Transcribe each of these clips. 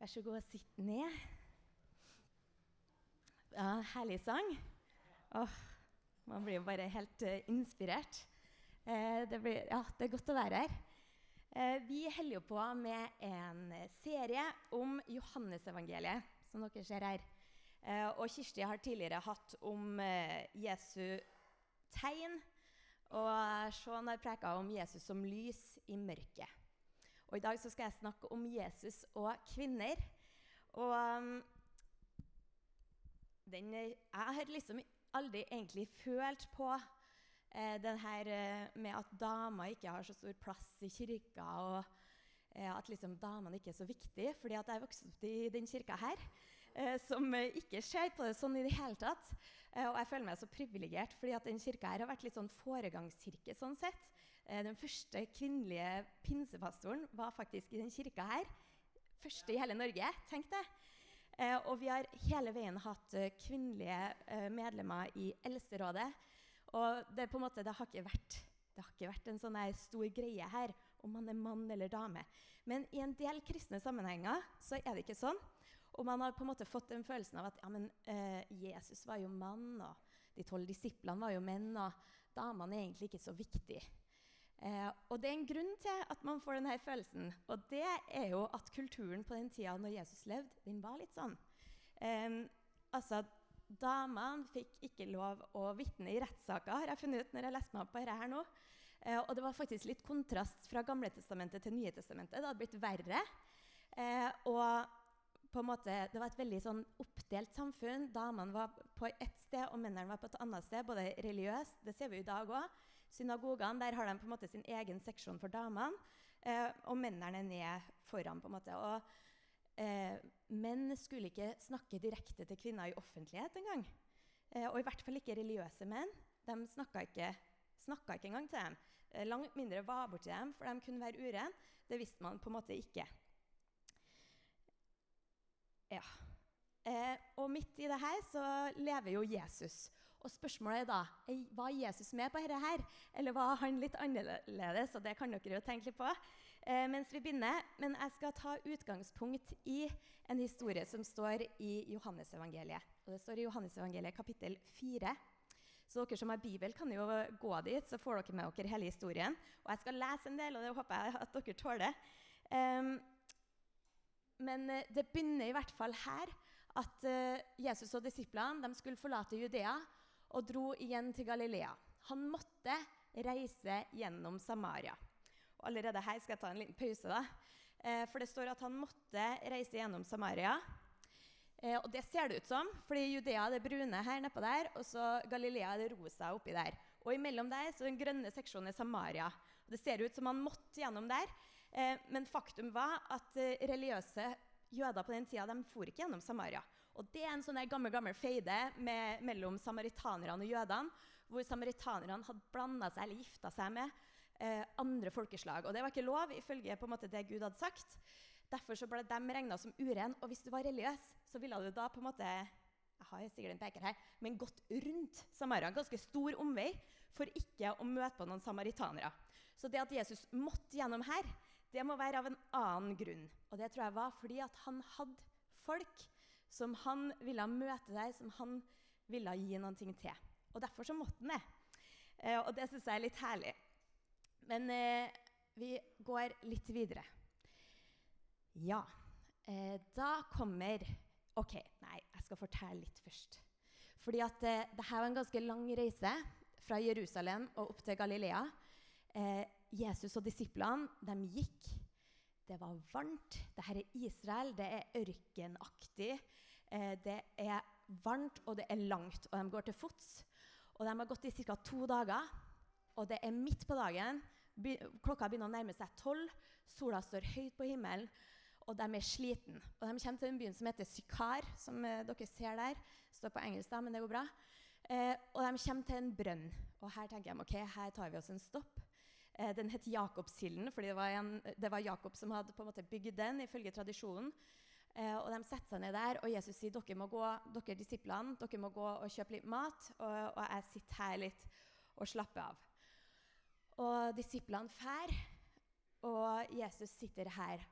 Vær så god og sitt ned. Ja, herlig sang. Åh, man blir jo bare helt uh, inspirert. Eh, det, blir, ja, det, er godt å være her. Eh, vi holder jo på med en serie om Johannesevangeliet, som dere ser her. Eh, og Kirsti har tidligere hatt om eh, Jesu tegn. Og Sean har preka om Jesus som lys i mørket. Og I dag skal jeg snakke om Jesus og kvinner. Og um, den, jeg har liksom aldri egentlig følt på eh, den her eh, med at damer ikke har så stor plass i kirka, og eh, at liksom damene ikke er så viktige. fordi at jeg vokste opp i den kirka her, eh, som ikke ser på det sånn i det hele tatt. Eh, og jeg føler meg så privilegert, fordi at den kirka her har vært litt sånn foregangskirke. sånn sett. Eh, den første kvinnelige pinsepastoren var faktisk i den kirka her. Første i hele Norge, tenk det. og vi har hele veien hatt kvinnelige medlemmer i Eldsterådet. Og det, måte, det har vært, har ikke vært en sånn stor greie her om man er mann eller dame. Men i en del kristne sammenhenger så er det ikke sånn. Og man har på en måte fått den følelsen av at ja, men, eh, Jesus var jo mann, og de tolv disiplene var jo menn, og damene er egentlig ikke så viktige. Eh, og det er en grunn til at man får denne følelsen. Og det er jo at kulturen på den tida når Jesus levde, den var litt sånn. Eh, altså, Damene fikk ikke lov å vitne i rettssaker, har jeg funnet ut når jeg leste meg opp på dette her nå. Eh, og det var faktisk litt kontrast fra Gamle testamentet til Nye testamentet. Det hadde blitt verre. Eh, og på en måte, Det var et veldig sånn oppdelt samfunn. Damene var på ett sted, og mennene var på et annet sted. Både religiøst, det ser vi i dag òg. Synagogene der har de på en måte sin egen seksjon for damene. Eh, og mennene er ned foran. på en måte. Og Eh, menn skulle ikke snakke direkte til kvinner i offentlighet engang. Eh, og i hvert fall ikke religiøse menn. De snakka ikke, ikke engang til dem. Eh, langt mindre var borti dem, for de kunne være urene. Det visste man på en måte ikke. Ja. Eh, og midt i det her så lever jo Jesus. Og spørsmålet er da var Jesus med på dette her, eller var han litt annerledes? Og det kan dere jo tenke litt på eh, mens vi begynner. Men jeg skal ta utgangspunkt i en historie som står i Johannesevangeliet. Og det står i Johannesevangeliet kapittel 4. Så dere som har Bibel, kan jo gå dit, så får dere med dere hele historien. Og jeg skal lese en del, og det håper jeg at dere tåler. Um, men eh, det begynner i hvert fall her at uh, Jesus og disiplene skulle forlate Judea og dro igjen til Galilea. Han måtte reise gjennom Samaria. Og allerede her skal jeg ta en liten pause, da. Uh, for det står at han måtte reise gjennom Samaria. Og det ser det ut som, fordi Judea er det brune her nedpå der, og så Galilea er det rosa oppi der. Og imellom der så den grønne seksjonen er Samaria. Og det ser ut som han måtte gjennom der. Men faktum var at religiøse jøder på den tida de for ikke gjennom Samaria. Og Det er en sånn gammel gammel feide med, mellom samaritanerne og jødene, hvor samaritanerne hadde blanda seg eller gifta seg med eh, andre folkeslag. Og Det var ikke lov ifølge på en måte det Gud hadde sagt. Derfor så ble de regna som uren. Og hvis du var religiøs, så ville du da på en måte jeg har sikkert en peker her, men gått rundt Samaria. En ganske stor omvei for ikke å møte på noen samaritanere. Så det at Jesus måtte gjennom her, det må være av en annen grunn. Og det tror jeg var fordi at han hadde folk som han ville møte der, som han ville gi noen ting til. Og derfor så måtte han det. Eh, og det syns jeg er litt herlig. Men eh, vi går litt videre. Ja, eh, da kommer Ok, nei, jeg skal fortelle litt først. Fordi at eh, det her var en ganske lang reise fra Jerusalem og opp til Galilea. Eh, Jesus og disiplene de gikk. Det var varmt. Dette er Israel. Det er ørkenaktig. Eh, det er varmt, og det er langt. Og de går til fots. Og de har gått i ca. to dager. Og det er midt på dagen. Klokka begynner å nærme seg tolv. Sola står høyt på himmelen. Og de er slitne. Og de kommer til en byen som heter Sykar, som eh, dere ser der. står på engelsk, men det går bra. Eh, og de kommer til en brønn. Og her tenker de ok, her tar vi oss en stopp. Eh, den het Jakobskilden, fordi det var, en, det var, Jakob som hadde på en måte bygd den, ifølge tradisjonen. Eh, og De setter seg ned der, og Jesus sier dere må gå, dere disiplene, dere må gå og kjøpe litt mat, og, og jeg sitter her litt og slapper av. Og disiplene fær, og Jesus sitter her.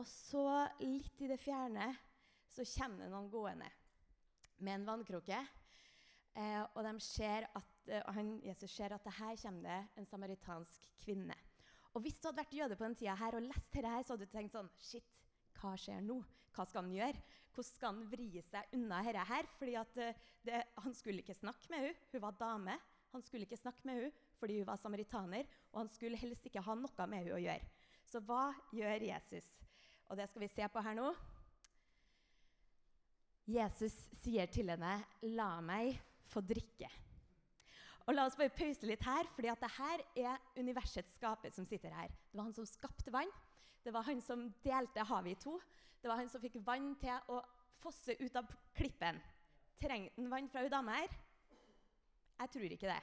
Og så, litt i det fjerne, så kommer det noen gående med en vannkroke. Eh, og de ser at, han, Jesus ser at det her kommer det en samaritansk kvinne. Og Hvis du hadde vært jøde på den tida her og lest dette, her, så hadde du tenkt sånn Shit, hva skjer nå? Hva skal han gjøre? Hvordan skal han vri seg unna dette her? Fordi at eh, det, Han skulle ikke snakke med henne. Hun var dame. Han skulle ikke snakke med henne fordi hun var samaritaner. Og han skulle helst ikke ha noe med henne å gjøre. Så hva gjør Jesus? Og det skal vi se på her nå. Jesus sier til henne, 'La meg få drikke'. Og La oss bare pause litt her, at det her er universets skaper som sitter her. Det var han som skapte vann. Det var han som delte havet i to. Det var han som fikk vann til å fosse ut av klippen. Trengte han vann fra hun dama her? Jeg tror ikke det.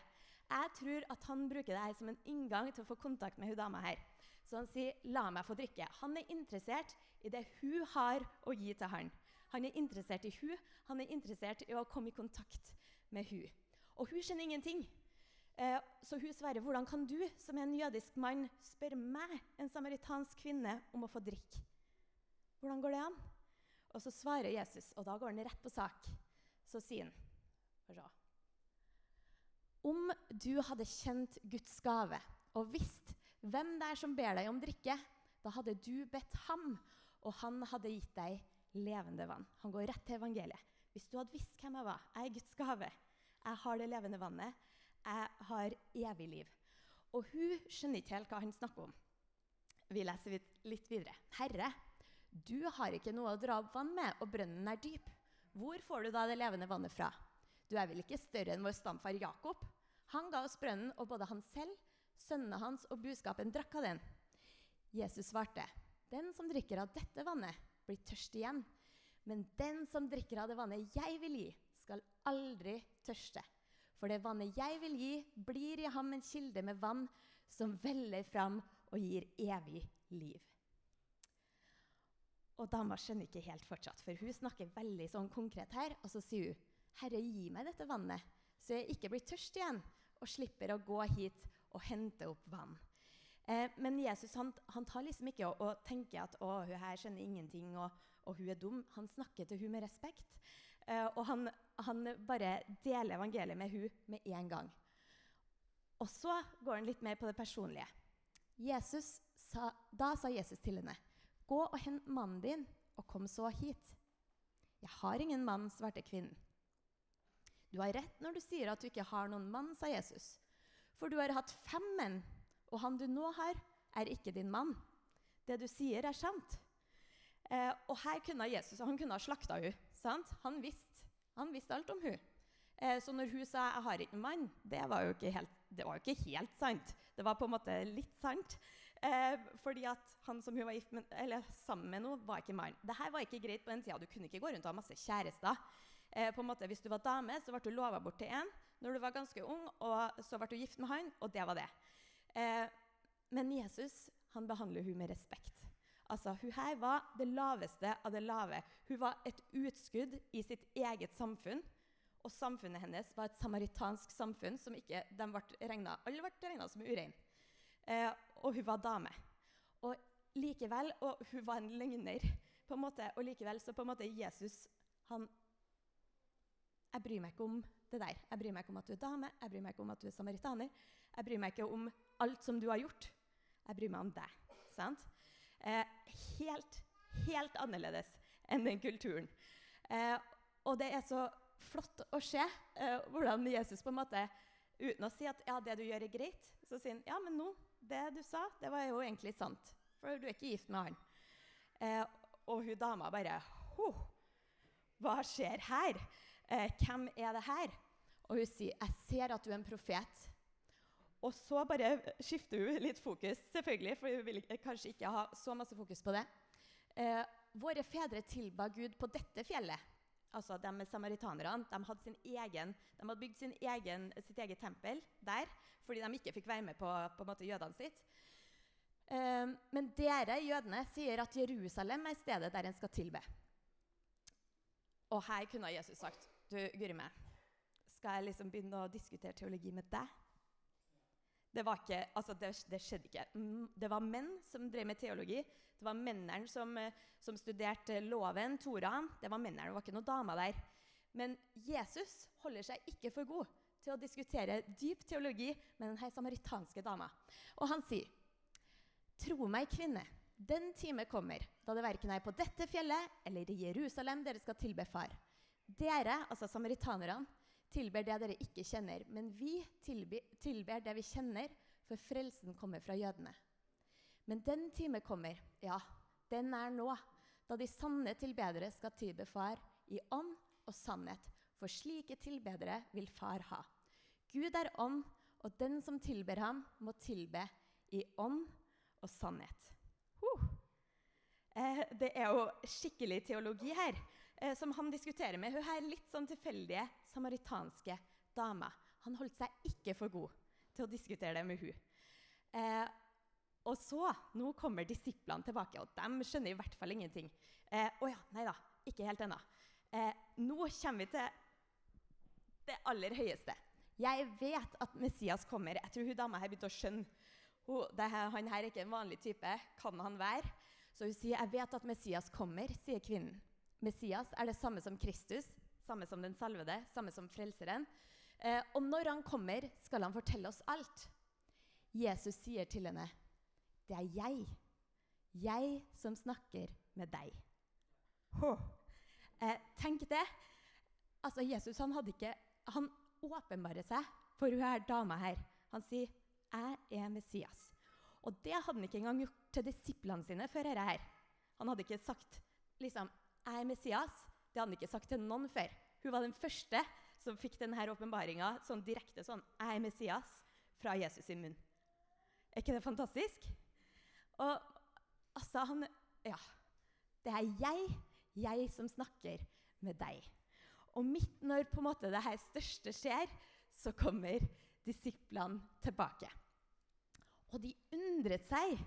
Jeg tror at han bruker det her som en inngang til å få kontakt med hun dama her. Så han sier 'la meg få drikke'. Han er interessert i det hun har å gi til han. Han er interessert i hun, han er interessert i å komme i kontakt med hun. Og hun skjønner ingenting. Eh, så hun svarer, 'Hvordan kan du, som er en jødisk mann, spørre meg, en samaritansk kvinne, om å få drikke?' Hvordan går det an? Og så svarer Jesus, og da går han rett på sak. Så sier han. Om du hadde kjent Guds gave og visst hvem det er som ber deg om drikke, da hadde du bedt ham, og han hadde gitt deg levende vann. Han går rett til evangeliet. Hvis du hadde visst hvem jeg var Jeg er Guds gave. Jeg har det levende vannet. Jeg har evig liv. Og hun skjønner ikke helt hva han snakker om. Vi leser litt videre. Herre, du har ikke noe å dra opp vann med, og brønnen er dyp. Hvor får du da det levende vannet fra? Du er vel ikke større enn vår stamfar Jakob? Han ga oss brønnen, og både han selv, sønnene hans og buskapen drakk av den. Jesus svarte, den som drikker av dette vannet, blir tørst igjen. Men den som drikker av det vannet jeg vil gi, skal aldri tørste. For det vannet jeg vil gi, blir i ham en kilde med vann som veller fram og gir evig liv. Og dama skjønner ikke helt fortsatt, for hun snakker veldig sånn konkret her. Og så sier hun, 'Herre, gi meg dette vannet, så jeg ikke blir tørst igjen' 'og slipper å gå hit og hente opp vann'. Eh, men Jesus han, han, tar liksom ikke og, og tenker at 'å, hun her skjønner ingenting', og, og, hun er dum. Han snakker til hun med respekt. Eh, og han, han, bare deler evangeliet med hun med en gang. Og så går han litt mer på det personlige. Sa, da sa Jesus til henne, 'Gå og hent mannen din, og kom så hit.' 'Jeg har ingen mann', svarte kvinnen. 'Du har rett når du sier at du ikke har noen mann', sa Jesus. 'For du har hatt fem menn, og han du nå har, er ikke din mann.' 'Det du sier, er sant.' Eh, og her kunne Jesus han kunne ha slakta henne. Han visste han visste alt om hun. Eh, så når hun sa 'jeg har ikke noen mann', det var, jo ikke helt, jo ikke helt sant. Det var på en måte litt sant. Eh, fordi at han som hun var gift med, eller sammen med nå, var ikke mann. Dette var ikke greit på den tida. Du kunne ikke gå rundt og ha masse kjærester. Eh, på en måte, hvis du var dame, så ble du lova bort til én når du var ganske ung, og så ble du gift med han, og det var det. Eh, men Jesus han behandler hun med respekt. Altså, Hun her var det laveste av det lave. Hun var et utskudd i sitt eget samfunn. Og samfunnet hennes var et samaritansk samfunn som ikke de ble regnet, alle ble regna som urein. Eh, og hun var dame. Og likevel, og hun var en løgner, på en måte, og likevel så på en måte Jesus han Jeg bryr meg ikke om det der. Jeg bryr meg ikke om at du er dame, jeg bryr meg ikke om at du er samaritaner. Jeg bryr meg ikke om alt som du har gjort. Jeg bryr meg om deg. sant? Eh, helt, helt annerledes enn den kulturen. Eh, og det er så flott å se eh, hvordan Jesus på en måte, uten å si at ja, det du gjør, er greit, så sier han ja, men nå det du sa, det var jo egentlig sant. For du er ikke gift med han. Eh, og hun dama bare Hva skjer her? Eh, hvem er det her? Og hun sier, 'Jeg ser at du er en profet'. Og så bare skifter hun litt fokus, selvfølgelig, for hun vil kanskje ikke ha så masse fokus på det. Eh, våre fedre tilba Gud på dette fjellet. Altså de samaritanerne. De hadde, egen, de hadde bygd egen, sitt eget tempel der fordi de ikke fikk være med på, på måte, jødene sitt. Eh, men dere jødene sier at Jerusalem er stedet der en skal tilbe. Og her kunne Jesus sagt du, Guri meg, skal jeg liksom begynne å diskutere teologi med deg? Det, ikke, altså det, det skjedde ikke. Det var menn som drev med teologi. Det var mennene som, eh, som studerte loven, Toraen. Det var mennene, det var ikke noen damer der. Men Jesus holder seg ikke for god til å diskutere dyp teologi med denne samaritanske dama. Og han sier, Tro meg, kvinne, den time kommer da det verken er på dette fjellet eller i Jerusalem dere skal tilbe Far. Dere, altså samaritanerne, tilber det dere ikke kjenner, men vi tilbe, tilber det vi kjenner, for frelsen kommer fra jødene. Men den time kommer, ja, den er nå, da de sanne tilbedere skal tilbe Far i ånd og sannhet, for slike tilbedere vil Far ha. Gud er ånd, og den som tilber ham, må tilbe i ånd og sannhet. Huh. Eh, det er jo skikkelig teologi her, som han diskuterer med. Hun her litt sånn tilfeldige samaritanske dama. Han holdt seg ikke for god til å diskutere det med hun. Eh, og så, nå kommer disiplene tilbake, og de skjønner i hvert fall ingenting. Å eh, oh ja, nei da, ikke helt ennå. Eh, nå kommer vi til det aller høyeste. Jeg vet at Messias kommer. Jeg tror hun dama her begynte å skjønne. Hun, her, han her er ikke en vanlig type. Kan han være? Så hun sier, 'Jeg vet at Messias kommer', sier kvinnen. Messias er det samme som Kristus, samme som den salvede, samme som frelseren. Eh, og når han kommer, skal han fortelle oss alt. Jesus sier til henne, 'Det er jeg, jeg som snakker med deg'. Huh. Eh, tenk det. Altså, Jesus han hadde ikke, han åpenbarer seg for hun her dama her. Han sier 'Jeg er Messias'. Og det hadde han ikke engang gjort til disiplene sine før dette her. Han hadde ikke sagt liksom, 'Jeg er Messias'. Det hadde han ikke sagt til noen før. Hun var den første som fikk denne åpenbaringa sånn direkte sånn 'Jeg er Messias' fra Jesus sin munn. Er ikke det fantastisk? Og altså, han Ja. Det er jeg, jeg som snakker med deg. Og midt når på en måte det her største skjer, så kommer disiplene tilbake. Og de undret seg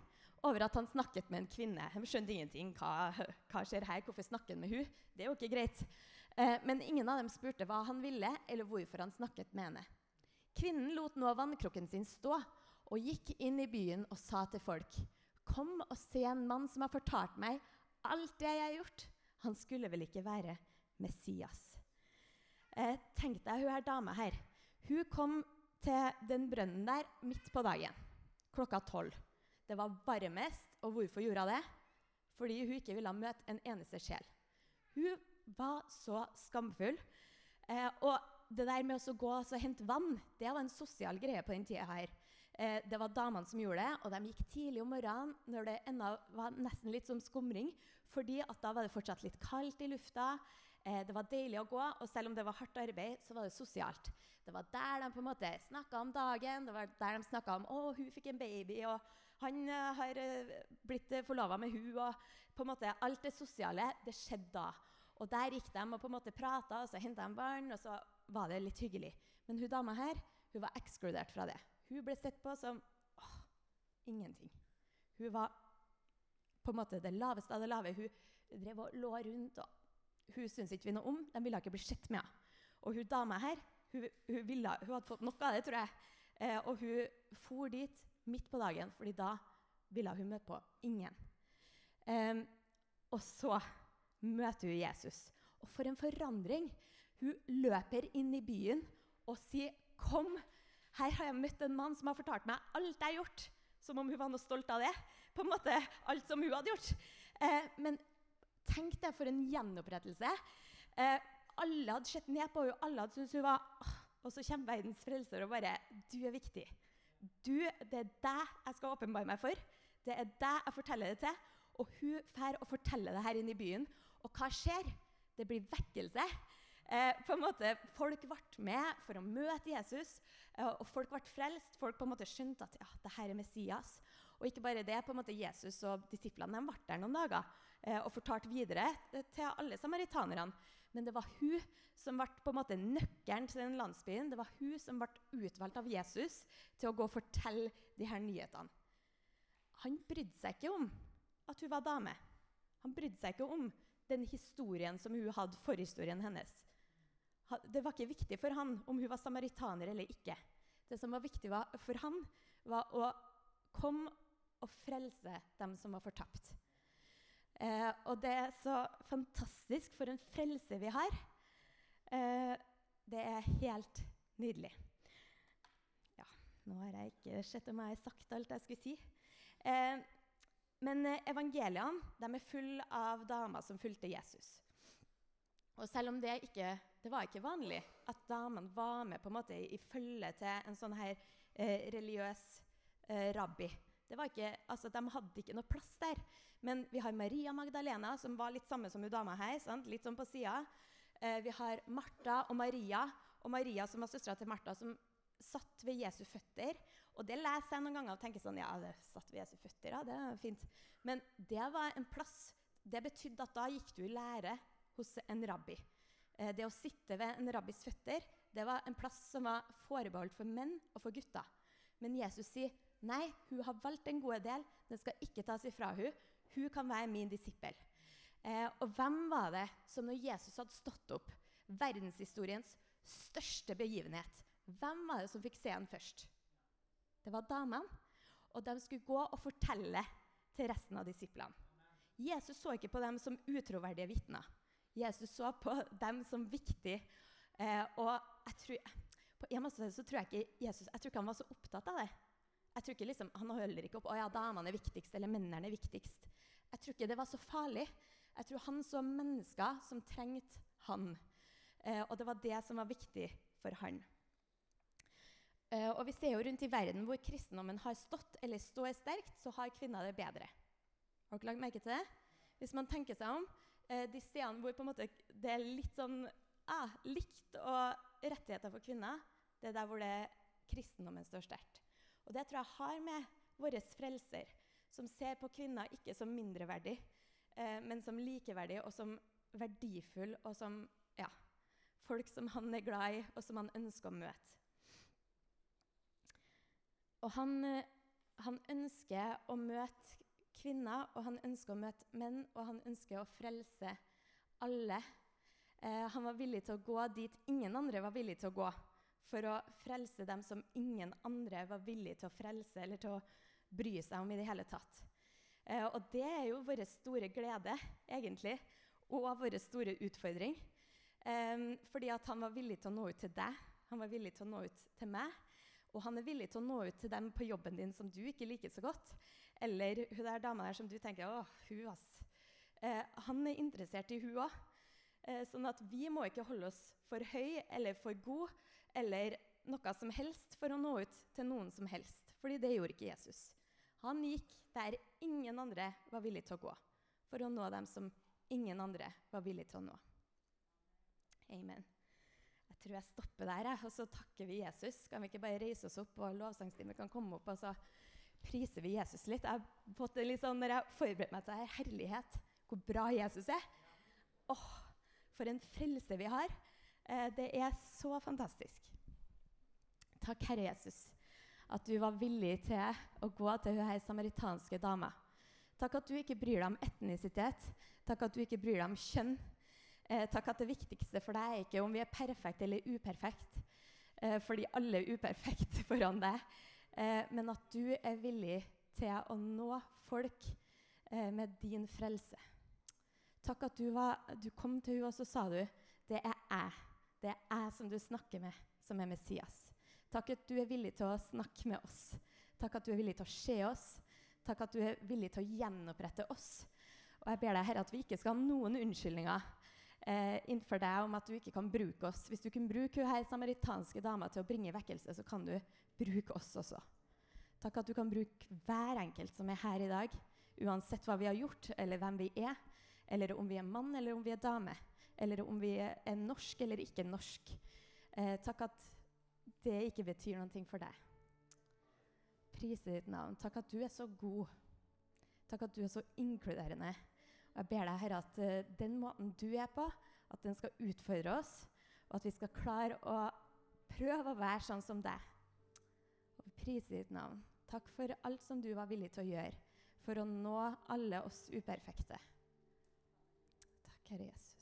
over at han snakket med en kvinne. De skjønte ingenting. Hva, hva skjer her? Hvorfor snakker han med hun? Det er jo ikke greit. Eh, men ingen av dem spurte hva han ville, eller hvorfor han snakket med henne. Kvinnen lot nå vannkrukken sin stå og gikk inn i byen og sa til folk.: Kom og se en mann som har fortalt meg alt det jeg har gjort. Han skulle vel ikke være Messias? Eh, tenk deg hun her dama her. Hun kom til den brønnen der midt på dagen. Klokka tolv. Det var varmest. Og hvorfor gjorde hun det? Fordi hun ikke ville møte en eneste sjel. Hun var så skamfull. Eh, og det der med å gå og hente vann, det var en sosial greie på den tida her. Eh, det var damene som gjorde det, og de gikk tidlig om morgenen når det ennå var nesten litt som skumring, fordi at da var det fortsatt litt kaldt i lufta. Eh, det var deilig å gå, og selv om det var hardt arbeid, så var det sosialt. Det var der de på snakka om dagen, det var der de snakka om å, hun fikk en baby, og han uh, har uh, blitt uh, forlova med hun, og på en måte alt det sosiale, det skjedde da. Og der gikk de og på en måte prata, og så henta de barn, og så var det litt hyggelig. Men hun dama her hun var ekskludert fra det. Hun ble sett på som åh, ingenting. Hun var på en måte det laveste av det lave. Hun drev og lå rundt, og hun syntes ikke vi noe om. De ville ikke bli sett med henne. Og hun dama her hun, hun, ville, hun hadde fått nok av det, tror jeg. Eh, og hun for dit midt på dagen, fordi da ville hun møte på ingen. Um, og så møter hun Jesus. Og for en forandring! Hun løper inn i byen og sier, 'Kom, her har jeg møtt en mann som har fortalt meg alt jeg har gjort.' Som om hun var noe stolt av det. På en måte alt som hun hadde gjort. Eh, men tenk deg for en gjenopprettelse. Eh, alle hadde sett ned på henne, alle hadde syntes hun var Og så kommer verdens frelser og bare 'Du er viktig. Du, det er deg jeg skal åpenbare meg for. Det er deg jeg forteller det til.' Og hun drar og forteller det her inne i byen. Og hva skjer? Det blir vekkelse. Eh, på en måte, Folk ble med for å møte Jesus, eh, og folk ble frelst. Folk på en måte skjønte at ja, det her er Messias. Og ikke bare det, på en måte Jesus og disiplene ble der noen dager eh, og fortalte videre til alle samaritanerne. Men det var hun som ble på en måte nøkkelen til den landsbyen. Det var hun som ble utvalgt av Jesus til å gå og fortelle de her nyhetene. Han brydde seg ikke om at hun var dame. Han brydde seg ikke om den historien som hun hadde, forhistorien hennes. Det var ikke viktig for han om hun var samaritaner eller ikke. Det som var viktig for han, var å komme og frelse dem som var fortapt. Eh, og det er så fantastisk for en frelse vi har. Eh, det er helt nydelig. Ja, nå har jeg ikke sett om jeg har sagt alt jeg skulle si. Eh, men eh, evangeliene er fulle av damer som fulgte Jesus. Og selv om det ikke det var ikke vanlig at damene var med på en måte i følge til en sånn her eh, religiøs eh, rabbi. Det var ikke, altså, de hadde ikke noe plass der. Men vi har Maria Magdalena, som var litt samme som dama her. Sant? Litt sånn på sida. Eh, vi har Martha og Maria, og Maria som var søstera til Martha, som satt ved Jesu føtter. Og det leser jeg noen ganger og tenker sånn Ja, det satt ved Jesu føtter, ja, det er fint. Men det var en plass Det betydde at da gikk du i lære hos en rabbi. Eh, det å sitte ved en rabbis føtter det var en plass som var forbeholdt for menn og for gutter. Men Jesus sier nei, hun har valgt en gode del. Den skal ikke tas ifra hun. Hun kan være min disippel. Eh, og hvem var det som når Jesus hadde stått opp, verdenshistoriens største begivenhet, hvem var det som fikk se ham først? Det var damene. Og de skulle gå og fortelle til resten av disiplene. Jesus så ikke på dem som utroverdige vitner. Jesus så på dem som viktig. Eh, og jeg tror, på en måte så tror jeg ikke Jesus jeg tror ikke han var så opptatt av det. Jeg tror ikke liksom, Han holder ikke opp å ja, damene er viktigst eller mennene er viktigst. Jeg tror ikke det var så farlig. Jeg tror han så mennesker som trengte han. Eh, og det var det som var viktig for han. Eh, og Vi ser jo rundt i verden hvor kristendommen har stått eller står sterkt, så har kvinner det bedre. Har dere lagt merke til det? Hvis man tenker seg om, eh, de stedene hvor det er litt sånn ah, likt og rettigheter for kvinner, det er der hvor det, kristendommen står sterkt. Og det tror jeg har med vår frelser, som ser på kvinner ikke som mindreverdig, eh, men som likeverdig og som verdifull, og som ja, folk som han er glad i, og som han ønsker å møte. Og han, eh, han ønsker å møte kvinner, og han ønsker å møte menn, og han ønsker å frelse alle. Eh, han var villig til å gå dit ingen andre var villig til å gå, for å frelse dem som ingen andre var villig til å frelse eller til å bry seg om i det hele tatt. Eh, og det er jo vår store glede, egentlig, og vår store utfordring. Eh, fordi at han var villig til å nå ut til deg, han var villig til å nå ut til meg. Og han er villig til å nå ut til dem på jobben din som du ikke liker så godt. Eller hun der dama der som du tenker å, hun ass. Eh, han er interessert i hun òg. Eh, sånn at vi må ikke holde oss for høy eller for god eller noe som helst for å nå ut til noen som helst. Fordi det gjorde ikke Jesus. Han gikk der ingen andre var villig til å gå, for å nå dem som ingen andre var villig til å nå. Amen. Jeg tror jeg stopper der, og så takker vi Jesus. Kan vi ikke bare reise oss opp, og lovsangstimen kan komme opp, og så priser vi Jesus litt. Jeg har fått det litt sånn, Når jeg forberedte meg til dette, herlighet, hvor bra Jesus er. Åh, For en frelse vi har. Eh, det er så fantastisk. Takk, Herre Jesus, at du var villig til å gå til hun samaritanske dama. Takk at du ikke bryr deg om etnisitet. Takk at du ikke bryr deg om kjønn. Eh, takk at det viktigste for deg er ikke om vi er perfekte eller uperfekte, eh, fordi alle er uperfekte foran deg men at du er villig til å nå folk med din frelse. Takk at du, var, du kom til henne og så sa du, det er jeg. Det er jeg som du snakker med, som er Messias. Takk at du er villig til å snakke med oss. Takk at du er villig til å se oss. Takk at du er villig til å gjenopprette oss. Og jeg ber deg, Herre, at vi ikke skal ha noen unnskyldninger eh, innenfor deg om at du ikke kan bruke oss. Hvis du kunne bruke hun her samaritanske dama til å bringe vekkelse, så kan du bruke oss også. Takk at du kan bruke hver enkelt som er her i dag, uansett hva vi har gjort, eller hvem vi er, eller om vi er mann eller om vi er dame, eller om vi er norsk eller ikke norsk. Eh, takk at det ikke betyr noe for deg. Prise ditt navn. Takk at du er så god. Takk at du er så inkluderende. Og jeg ber deg, Herre, at uh, den måten du er på, at den skal utfordre oss, og at vi skal klare å prøve å være sånn som deg Priser ditt navn. Takk for alt som du var villig til å gjøre for å nå alle oss uperfekte. Takk, Herre Jesus.